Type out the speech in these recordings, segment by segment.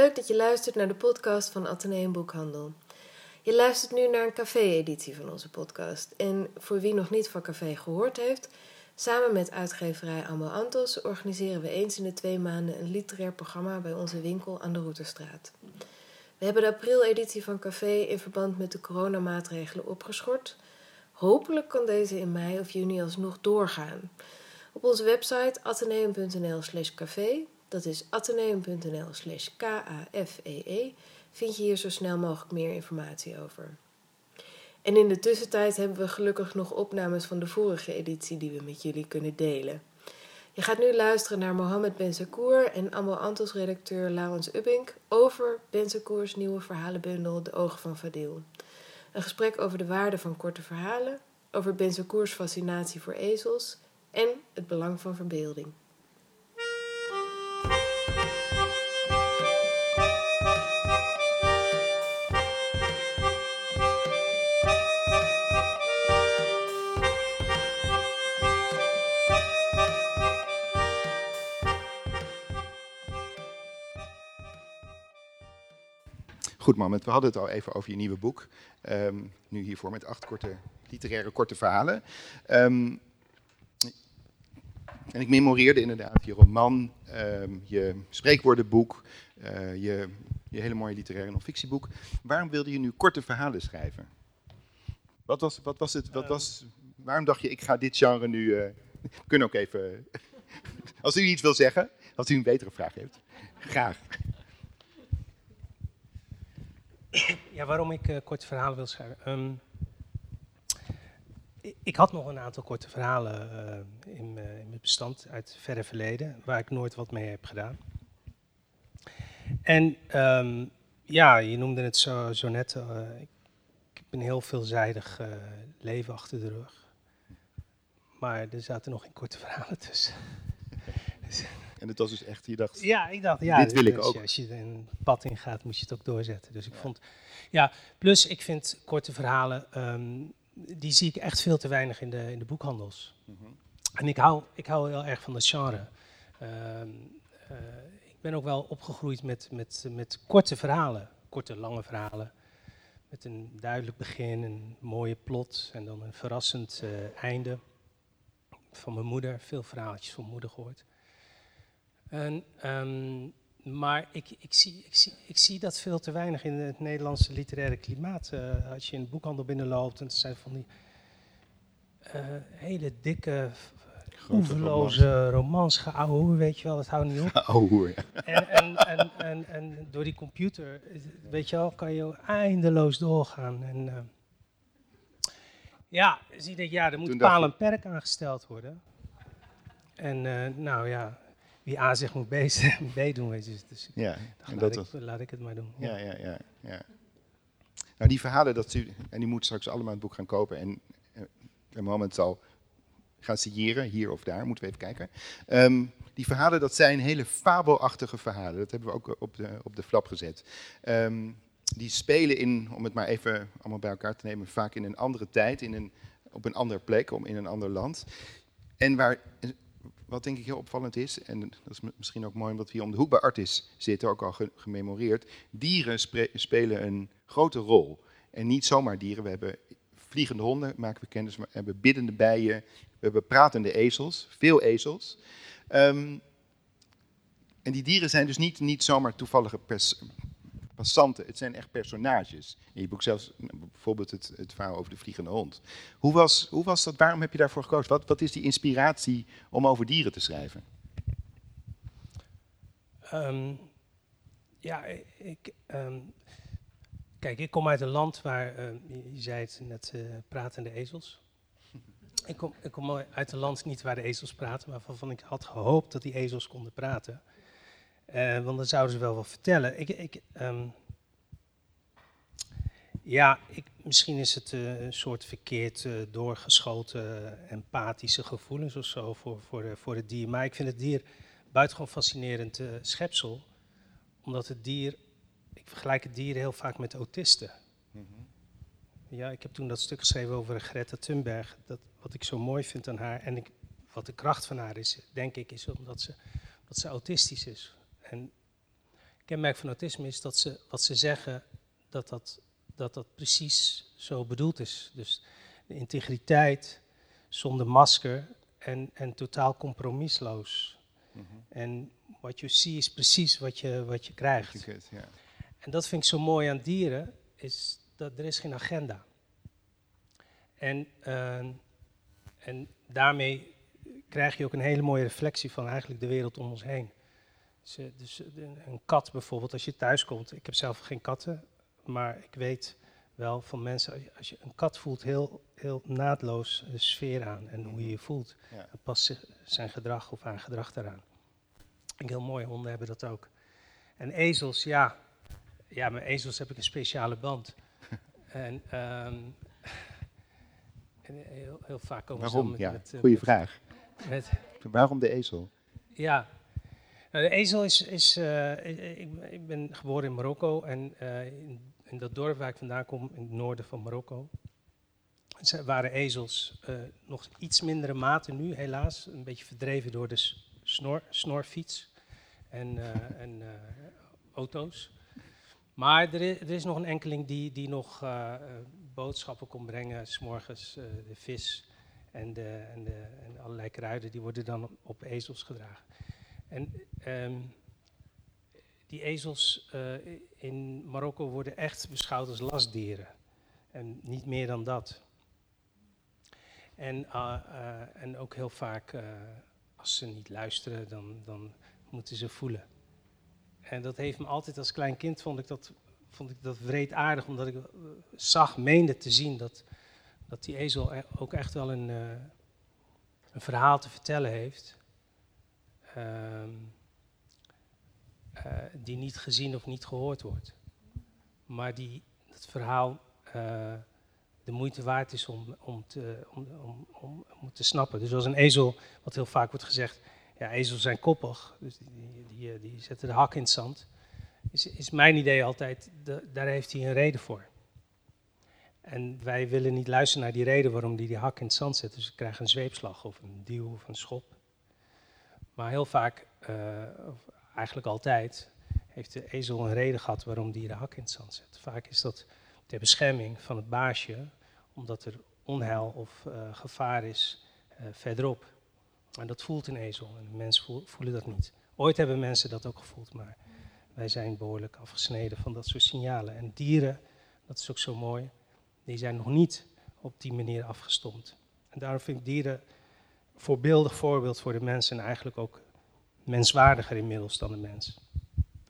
Leuk dat je luistert naar de podcast van Atheneum Boekhandel. Je luistert nu naar een café-editie van onze podcast. En voor wie nog niet van café gehoord heeft, samen met uitgeverij Ambo Antos organiseren we eens in de twee maanden een literair programma bij onze winkel aan de Routerstraat. We hebben de april-editie van café in verband met de coronamaatregelen opgeschort. Hopelijk kan deze in mei of juni alsnog doorgaan. Op onze website atheneum.nl slash café, dat is atheneum.nl slash k-a-f-e-e, e, vind je hier zo snel mogelijk meer informatie over. En in de tussentijd hebben we gelukkig nog opnames van de vorige editie die we met jullie kunnen delen. Je gaat nu luisteren naar Mohammed Benzakour en Ambo Antos redacteur Laurens Ubbink over Benzakours nieuwe verhalenbundel De Ogen van Fadil. Een gesprek over de waarde van korte verhalen, over Benzakours fascinatie voor ezels en het belang van verbeelding. Goed, moment. We hadden het al even over je nieuwe boek. Ehm, nu hiervoor met acht korte, literaire korte verhalen. Ehm, en ik memoreerde inderdaad je roman, ehm, je spreekwoordenboek, eh, je, je hele mooie literaire non-fictieboek. Waarom wilde je nu korte verhalen schrijven? Wat was, wat was het? Wat was, waarom dacht je, ik ga dit genre nu. Uh, kunnen ook even. als u iets wil zeggen, als u een betere vraag heeft, graag. Ja, waarom ik uh, korte verhalen wil schrijven. Um, ik had nog een aantal korte verhalen uh, in, mijn bestand uit het verre verleden, waar ik nooit wat mee heb gedaan. En um, ja, je noemde het zo, net, ik heb een heel veelzijdig leven achter de rug. Maar er zaten nog geen korte verhalen tussen. En het was dus echt, je dacht, ja, ik dacht, ja, dit wil ik dus ook. Als je een pad ingaat, moet je het ook doorzetten. Dus ik ja. vond, ja, plus ik vind korte verhalen, um, die zie ik echt veel te weinig in de, in de boekhandels. Mm -hmm. En ik hou, ik hou heel erg van dat genre. Um, uh, ik ben ook wel opgegroeid met, met, met korte verhalen, korte, lange verhalen. Met een duidelijk begin, een mooie plot en dan een verrassend uh, einde. Van mijn moeder, veel verhaaltjes van moeder gehoord. En, um, maar ik, ik, zie, ik, zie, ik zie dat veel te weinig in het Nederlandse literaire klimaat. Uh, als je in de boekhandel binnenloopt en het zijn van die uh, hele dikke, oeverloze romans, weet je wel, dat houdt niet op. Geouwe, ja. En, en, en, en, en, door die computer, weet je wel, kan je eindeloos doorgaan. En, uh, ja, zie ik, ja, er moet paal en perk aangesteld worden. En nou ja, wie A zich moet B, B doen, weet je. Dus ja, en dat laat, ik, laat ik het maar doen. Ja, ja, ja. ja. Nou, die verhalen, dat u, en die moet straks allemaal het boek gaan kopen. En uh, een moment zal gaan signeren, hier of daar, moeten we even kijken. Um, die verhalen, dat zijn hele fabelachtige verhalen. Dat hebben we ook op de, op de flap gezet. Um, die spelen in, om het maar even allemaal bij elkaar te nemen, vaak in een andere tijd, in een, op een andere plek, om in een ander land. En waar wat denk ik heel opvallend is, en dat is misschien ook mooi omdat we hier om de hoek bij Artis zitten, ook al gememoreerd, dieren spelen een grote rol. En niet zomaar dieren, we hebben vliegende honden, maken we kennis, we hebben biddende bijen, we hebben pratende ezels, veel ezels. Um, en die dieren zijn dus niet, niet zomaar toevallige pers passanten, het zijn echt personages. In je boek zelfs bijvoorbeeld het, het verhaal over de vliegende hond. Hoe was, hoe was dat? Waarom heb je daarvoor gekozen? Wat, wat is die inspiratie om over dieren te schrijven? Um, ja, ik. Um, kijk, ik kom uit een land waar, uh, je zei het net, uh, pratende ezels. Ik kom, ik kom uit een land niet waar de ezels praten, maar waarvan ik had gehoopt dat die ezels konden praten. Uh, want dan zouden ze wel wat vertellen. Ik, ik, um, ja, ik, misschien is het uh, een soort verkeerd uh, doorgeschoten empathische gevoelens of zo voor, voor, de, voor het dier. Maar ik vind het dier buitengewoon fascinerend schepsel. Omdat het dier, ik vergelijk het dier heel vaak met autisten. Mm -hmm. Ja, ik heb toen dat stuk geschreven over Greta Thunberg. Dat, wat ik zo mooi vind aan haar en ik, wat de kracht van haar is, denk ik, is omdat ze, dat ze autistisch is. En kenmerk van autisme is dat ze wat ze zeggen, dat dat, dat, dat precies zo bedoeld is. Dus de integriteit, zonder masker en, en totaal compromisloos. Mhm. En wat je ziet is precies wat je, wat je krijgt. Je kunt, ja. En dat vind ik zo mooi aan dieren, is dat er is geen agenda. En, ehm, en daarmee krijg je ook een hele mooie reflectie van eigenlijk de wereld om ons heen. Dus, eh, dus eh, een kat bijvoorbeeld, als je thuis komt, ik heb zelf geen katten, maar ik weet wel van mensen, als je- een kat voelt heel, heel naadloos de sfeer aan en hoe je je voelt. Ja. Past zijn gedrag of haar gedrag daaraan. En heel mooi, honden hebben dat ook. En ezels, ja, ja, met ezels heb ik een speciale band. en, ehm, en heel, heel vaak komen ze Waarom? met, Ja, met, eh, goeie met- vraag. met- Waarom de ezel? ja. Nou, de ezel is. is eh, ik, ik- ben geboren in Marokko en eh, in, dat dorp waar ik vandaan kom, in het noorden van Marokko. waren ezels eh, nog iets mindere mate nu, helaas. Een beetje verdreven door de snor, snorfiets en, en auto's. Maar er is, er is nog een enkeling die, die nog boodschappen kon brengen, s'morgens de vis en, de, en, de, en allerlei kruiden, die worden dan op ezels gedragen. En ehm, die ezels eh, in Marokko worden echt beschouwd als lastdieren. En niet meer dan dat. En, eh, eh, en ook heel vaak, eh, als ze niet luisteren, dan, dan moeten ze voelen. En dat heeft me altijd als klein kind, vond ik dat, vond ik dat wreedaardig, omdat ik zag, meende te zien dat, dat die ezel e- ook echt wel een, een verhaal te vertellen heeft. Ehm, eh, die niet gezien of niet gehoord wordt. Maar die het verhaal eh, de moeite waard is om, om, te, om, om, om, te snappen. Dus zoals een ezel, wat heel vaak wordt gezegd, ja, ezels zijn koppig, dus die, die, die, eh, die zetten de hak in het zand. Is, is mijn idee altijd, daar heeft hij een reden voor. En wij willen niet luisteren naar die reden waarom hij die hak in het zand zet. Dus we krijgen een zweepslag of een duw of een schop. Maar heel vaak, eh, of eigenlijk altijd, heeft de ezel een reden gehad waarom die de hak in het zand zet. Vaak is dat ter bescherming van het baasje, omdat er onheil of eh, gevaar is eh, verderop. En dat voelt een ezel en mensen voel- voelen dat niet. Ooit hebben mensen dat ook gevoeld, maar wij zijn behoorlijk afgesneden van dat soort signalen. En dieren, dat is ook zo mooi, die zijn nog niet op die manier afgestomd. En daarom vind ik dieren voorbeeldig voorbeeld voor de mensen en eigenlijk ook menswaardiger inmiddels dan de mens.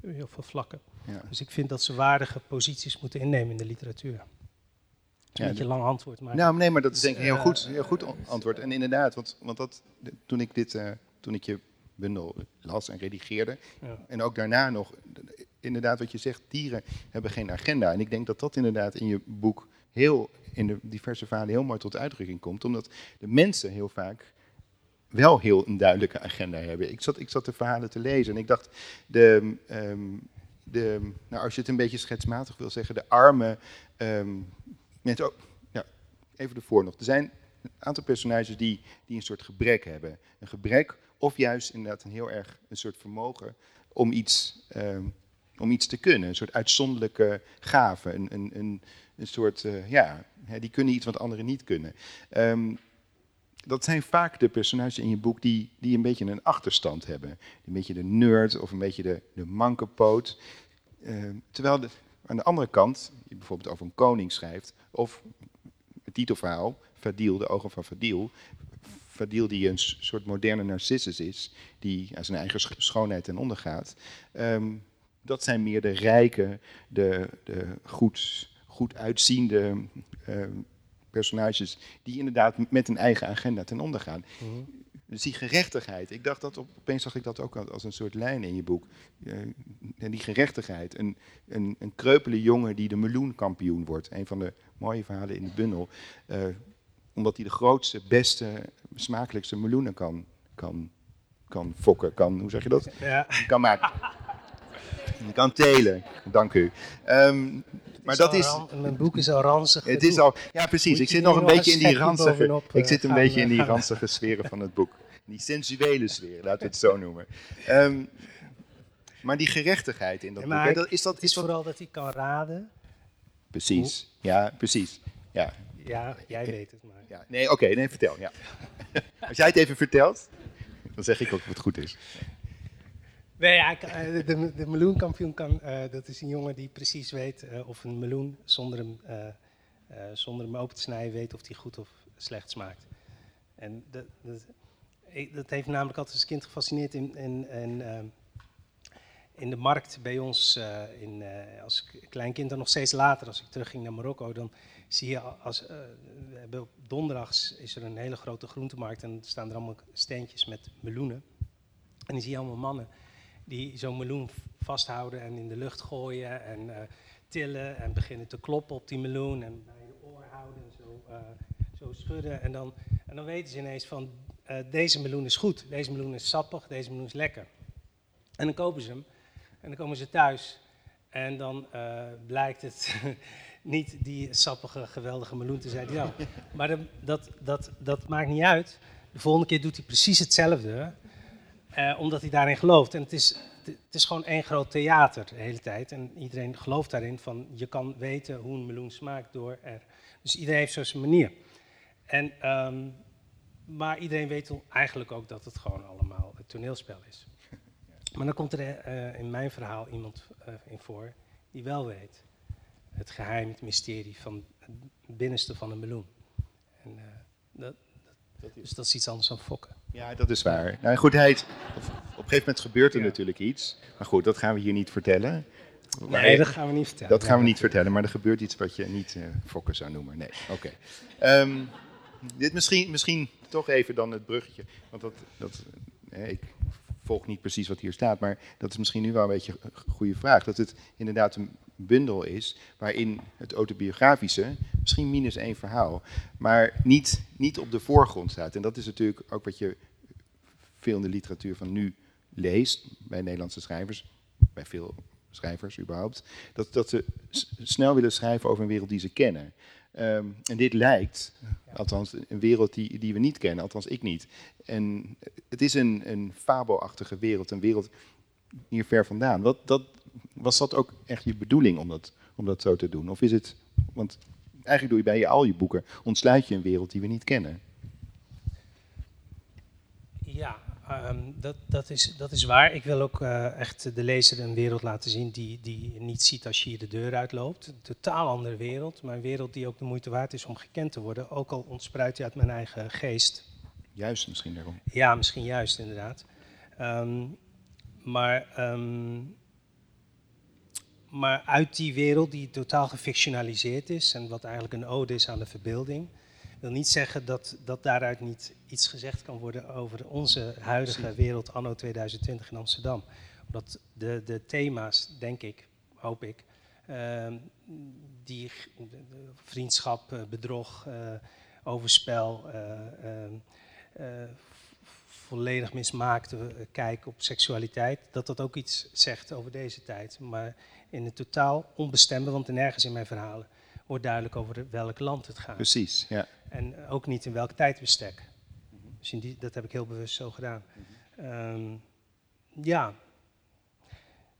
Op heel veel vlakken. Ja. Dus ik vind dat ze waardige posities moeten innemen in de literatuur. Het is Ja, een beetje een lang antwoord, maar Nou, nee, maar dat is denk ik een heel Eh, goed, heel goed antwoord. En inderdaad, want, want dat, toen, ik dit, eh, toen ik je bundel las en redigeerde, ja. en ook daarna nog, inderdaad wat je zegt, dieren hebben geen agenda. En ik denk dat dat inderdaad in je boek heel, in de diverse verhalen heel mooi tot uitdrukking komt. Omdat de mensen heel vaak wel heel een duidelijke agenda hebben. Ik zat, ik zat de verhalen te lezen en ik dacht, de, ehm, de, nou, als je het een beetje schetsmatig wil zeggen, de arme ehm, mensen, oh, ja, even ervoor nog. Er zijn een aantal personages die, die een soort gebrek hebben. Een gebrek of juist inderdaad een heel erg een soort vermogen om iets, ehm, om iets te kunnen. Een soort uitzonderlijke gave. Een, een, een, een soort, eh, ja, die kunnen iets wat anderen niet kunnen. Ehm, dat zijn vaak de personages in je boek die, die een beetje een achterstand hebben. Een beetje de nerd of een beetje de, de mankepoot. Ehm, terwijl de, aan de andere kant, je bijvoorbeeld over een koning schrijft, of het titelverhaal, Fadil, de ogen van Fadil. Fadil die een soort moderne narcissus is, die aan zijn eigen sch- schoonheid ten onder gaat. Ehm, dat zijn meer de rijke, de, de goed, goed uitziende ehm, personages die inderdaad met een eigen agenda ten onder gaan. Mhm. Dus die gerechtigheid, ik dacht dat op, opeens zag ik dat ook als een soort lijn in je boek. Eh, en die gerechtigheid, een, een, een kreupele jongen die de meloenkampioen wordt. Een van de mooie verhalen in de bundel. Eh, omdat hij de grootste, beste, smakelijkste meloenen kan, kan, kan fokken. Kan, hoe zeg je dat? Ja, Kan maken. Kan telen. Dank u. Ehm, maar dat is. Mijn boek is al ranzig. Het is al, ja precies, ik zit nog een beetje in die ranzige, ik eh, zit een gaan, beetje in die ranzige sferen van het boek. Die sensuele sferen, laten we het zo noemen. Ehm, Maar die gerechtigheid in dat Maar boek, hè, dat, is dat... Het is vooral dat hij kan raden. precies, ja, precies. Ja, Ja, jij weet het maar. ja. Nee, oké, nee, vertel. Ja. Als jij het even vertelt, dan zeg ik ook of het goed is. Nee, eh, de, de meloenkampioen kan, eh, dat is een jongen die precies weet eh, of een meloen zonder hem, zonder hem open te snijden weet of die goed of slecht smaakt. En dat, dat, heeft namelijk altijd als kind gefascineerd in, in, de markt bij ons, in, als klein kind en nog steeds later, als ik terugging naar Marokko, dan zie je als, op donderdags is er een hele grote groentemarkt en staan er allemaal steentjes met meloenen. En dan zie je allemaal mannen die zo'n meloen vasthouden en in de lucht gooien en eh, tillen en beginnen te kloppen op die meloen en bij je oor houden en zo, eh, zo schudden. En dan, en dan weten ze ineens van eh, deze meloen is goed, deze meloen is sappig, deze meloen is lekker. En dan kopen ze hem en dan komen ze thuis en dan blijkt het niet die sappige, geweldige meloen te zijn. Ja. Maar dat, dat, dat maakt niet uit. De volgende keer doet hij precies hetzelfde. Eh, omdat hij daarin gelooft. En het is, het is gewoon één groot theater de hele tijd. En iedereen gelooft daarin van je kan weten hoe een meloen smaakt door er. Dus iedereen heeft zo zijn manier. En, ehm, maar iedereen weet eigenlijk ook dat het gewoon allemaal het toneelspel is. Maar dan komt er eh, in mijn verhaal iemand eh, in voor die wel weet. Het geheim, het mysterie van het binnenste van een meloen. En, dat, dat, dus dat is iets anders dan fokken. Ja, dat is waar. Nou goed, hij, op, op een gegeven moment gebeurt er Ja. natuurlijk iets. Maar goed, dat gaan we hier niet vertellen. Maar- Nee, dat gaan we niet vertellen. Dat gaan we niet vertellen, maar er gebeurt iets wat je niet eh fokken zou noemen. Nee, oké. Ehm, dit misschien, misschien toch even dan het bruggetje. Want dat, dat, eh, ik volg niet precies wat hier staat, maar dat is misschien nu wel een beetje een goede vraag. Dat het inderdaad een bundel is waarin het autobiografische, misschien minus één verhaal, maar niet, niet op de voorgrond staat. En dat is natuurlijk ook wat je veel in de literatuur van nu leest, bij Nederlandse schrijvers, bij veel schrijvers überhaupt, dat, dat ze snel willen schrijven over een wereld die ze kennen. Ehm, en dit lijkt, althans, een wereld die, die we niet kennen, althans ik niet. En het is een, een fabelachtige wereld, een wereld hier ver vandaan. Wat, dat, was dat ook echt je bedoeling om dat, om dat zo te doen? Of is het, want eigenlijk doe je bij je, al je boeken, ontsluit je een wereld die we niet kennen. Ja, ehm, dat, dat, is, dat is waar. Ik wil ook eh, echt de lezer een wereld laten zien die, die je niet ziet als je hier de deur uitloopt. Een totaal andere wereld, maar een wereld die ook de moeite waard is om gekend te worden. Ook al ontspruit hij uit mijn eigen geest. Juist misschien daarom. Ja, misschien juist inderdaad. Ehm, maar, ehm, maar uit die wereld die totaal gefictionaliseerd is en wat eigenlijk een ode is aan de verbeelding, wil niet zeggen dat, dat daaruit niet iets gezegd kan worden over onze huidige wereld anno 2020 in Amsterdam. Omdat de, de thema's, denk ik, hoop ik, ehm, die vriendschap, eh, bedrog, eh, overspel, eh, ehm, eh, volledig mismaakte eh, kijk op seksualiteit, dat dat ook iets zegt over deze tijd. Maar in het totaal onbestemde, want nergens in mijn verhalen wordt duidelijk over welk land het gaat. Precies, ja. En ook niet in welk tijdbestek. Dus die, dat heb ik heel bewust zo gedaan. Ehm, ja.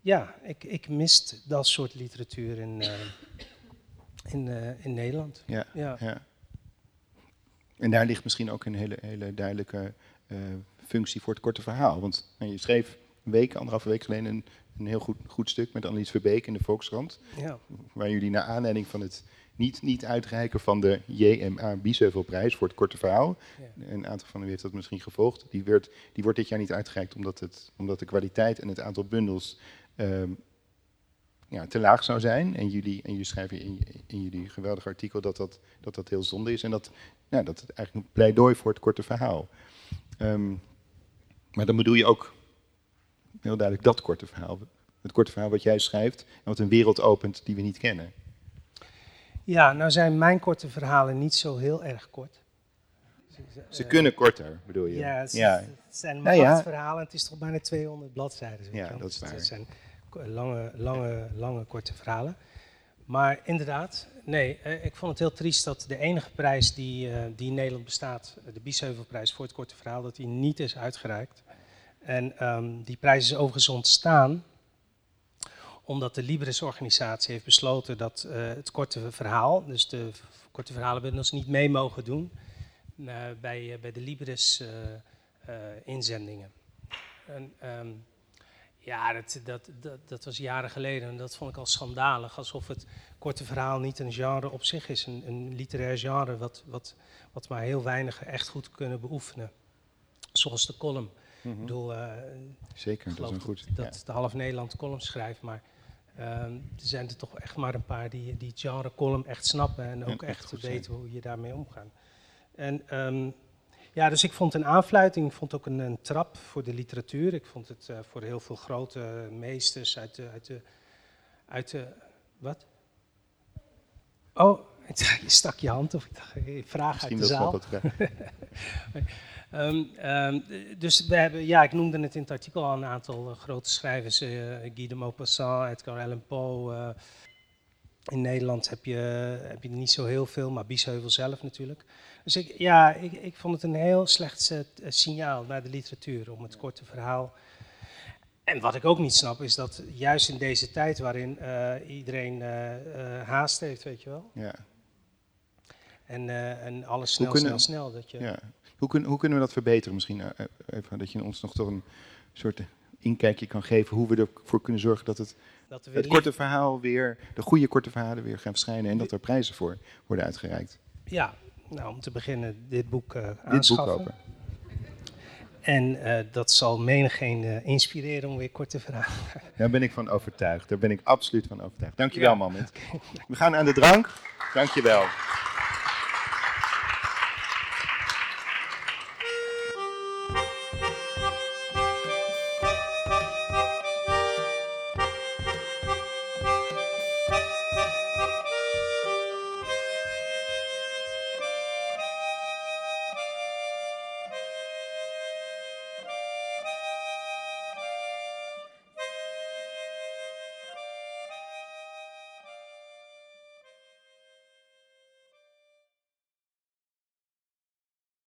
Ja, ik, ik mist dat soort literatuur in, eh, in, eh, in Nederland. ja. Ja. Ja. En daar ligt misschien ook een hele, hele duidelijke functie voor het korte verhaal. Want nou, je schreef een week, anderhalve week geleden een, een heel goed, goed stuk met Annelies Verbeek in de Volkskrant. ja. Waar jullie naar aanleiding van het niet, niet uitreiken van de JMA Biesheuvelprijs voor het korte verhaal. Ja. Een aantal van u heeft dat misschien gevolgd. Die, werd, die wordt dit jaar niet uitgereikt omdat, het, omdat de kwaliteit en het aantal bundels ehm, ja, te laag zou zijn. En jullie, en jullie schrijven in, in jullie geweldige artikel dat dat, dat dat heel zonde is. En dat, nou, dat het eigenlijk een pleidooi voor het korte verhaal. Ehm, maar dan bedoel je ook heel duidelijk dat korte verhaal. Het korte verhaal wat jij schrijft en wat een wereld opent die we niet kennen. ja, nou zijn mijn korte verhalen niet zo heel erg kort. Ze kunnen korter, bedoel je? Ja, het, ja. het zijn maar Ja, ja. acht verhalen. Het is toch bijna 200 bladzijden. Ja, dat is Dus waar. Het zijn lange, lange, lange, korte verhalen. Maar inderdaad, nee, eh, ik vond het heel triest dat de enige prijs die, eh, die in Nederland bestaat, eh, de Biesheuvelprijs voor het korte verhaal, dat die niet is uitgereikt. En ehm, die prijs is overigens ontstaan omdat de Libris-organisatie heeft besloten dat het korte verhaal, dus de korte verhalenbundels, niet mee mogen doen bij, bij de Libris-inzendingen. en ja, dat, dat, dat, dat, was jaren geleden en dat vond ik al schandalig. Alsof het korte verhaal niet een genre op zich is, een, een literair genre wat, wat, wat maar heel weinigen echt goed kunnen beoefenen. Zoals de column. Mm -hmm. bedoel, uh, Zeker, dat is een goed. Dat, de half Nederland column schrijft, maar uh, er zijn er toch echt maar een paar die, die het genre column echt snappen en ook echt, echt weten hoe je daarmee omgaat. En um, ja, dus ik vond een aanfluiting, ik vond ook een, een trap voor de literatuur. Ik vond het uh, voor heel veel grote meesters uit de, uit de, uit de, wat? Oh, je stak je hand of ik dacht, vraag uit de zaal. um, um, dus we hebben, ja, ik noemde het in het artikel al een aantal uh, grote schrijvers. Uh, Guy de Maupassant, Edgar Allan Poe. In Nederland heb je, heb je niet zo heel veel, maar Biesheuvel zelf natuurlijk. Dus ik, ja, ik, ik vond het een heel slecht signaal naar de literatuur om het korte verhaal. En wat ik ook niet snap is dat juist in deze tijd waarin uh, iedereen uh, uh, haast heeft, weet je wel. Ja. En, en alles snel, kunnen, snel, snel. Dat je... ja. hoe, kun, hoe kunnen we dat verbeteren misschien? even, dat je ons nog toch een soort inkijkje kan geven hoe we ervoor kunnen zorgen dat het, dat het korte verhaal weer, de goede korte verhalen weer gaan verschijnen en dat er prijzen voor worden uitgereikt. Ja, nou, om te beginnen dit boek uh, aanschaffen. Dit boek kopen. En uh, dat zal menigeen uh, inspireren om weer korte vragen. Daar ben ik van overtuigd. Daar ben ik absoluut van overtuigd. Dankjewel, ja. Moment. We gaan aan de drank. Dankjewel.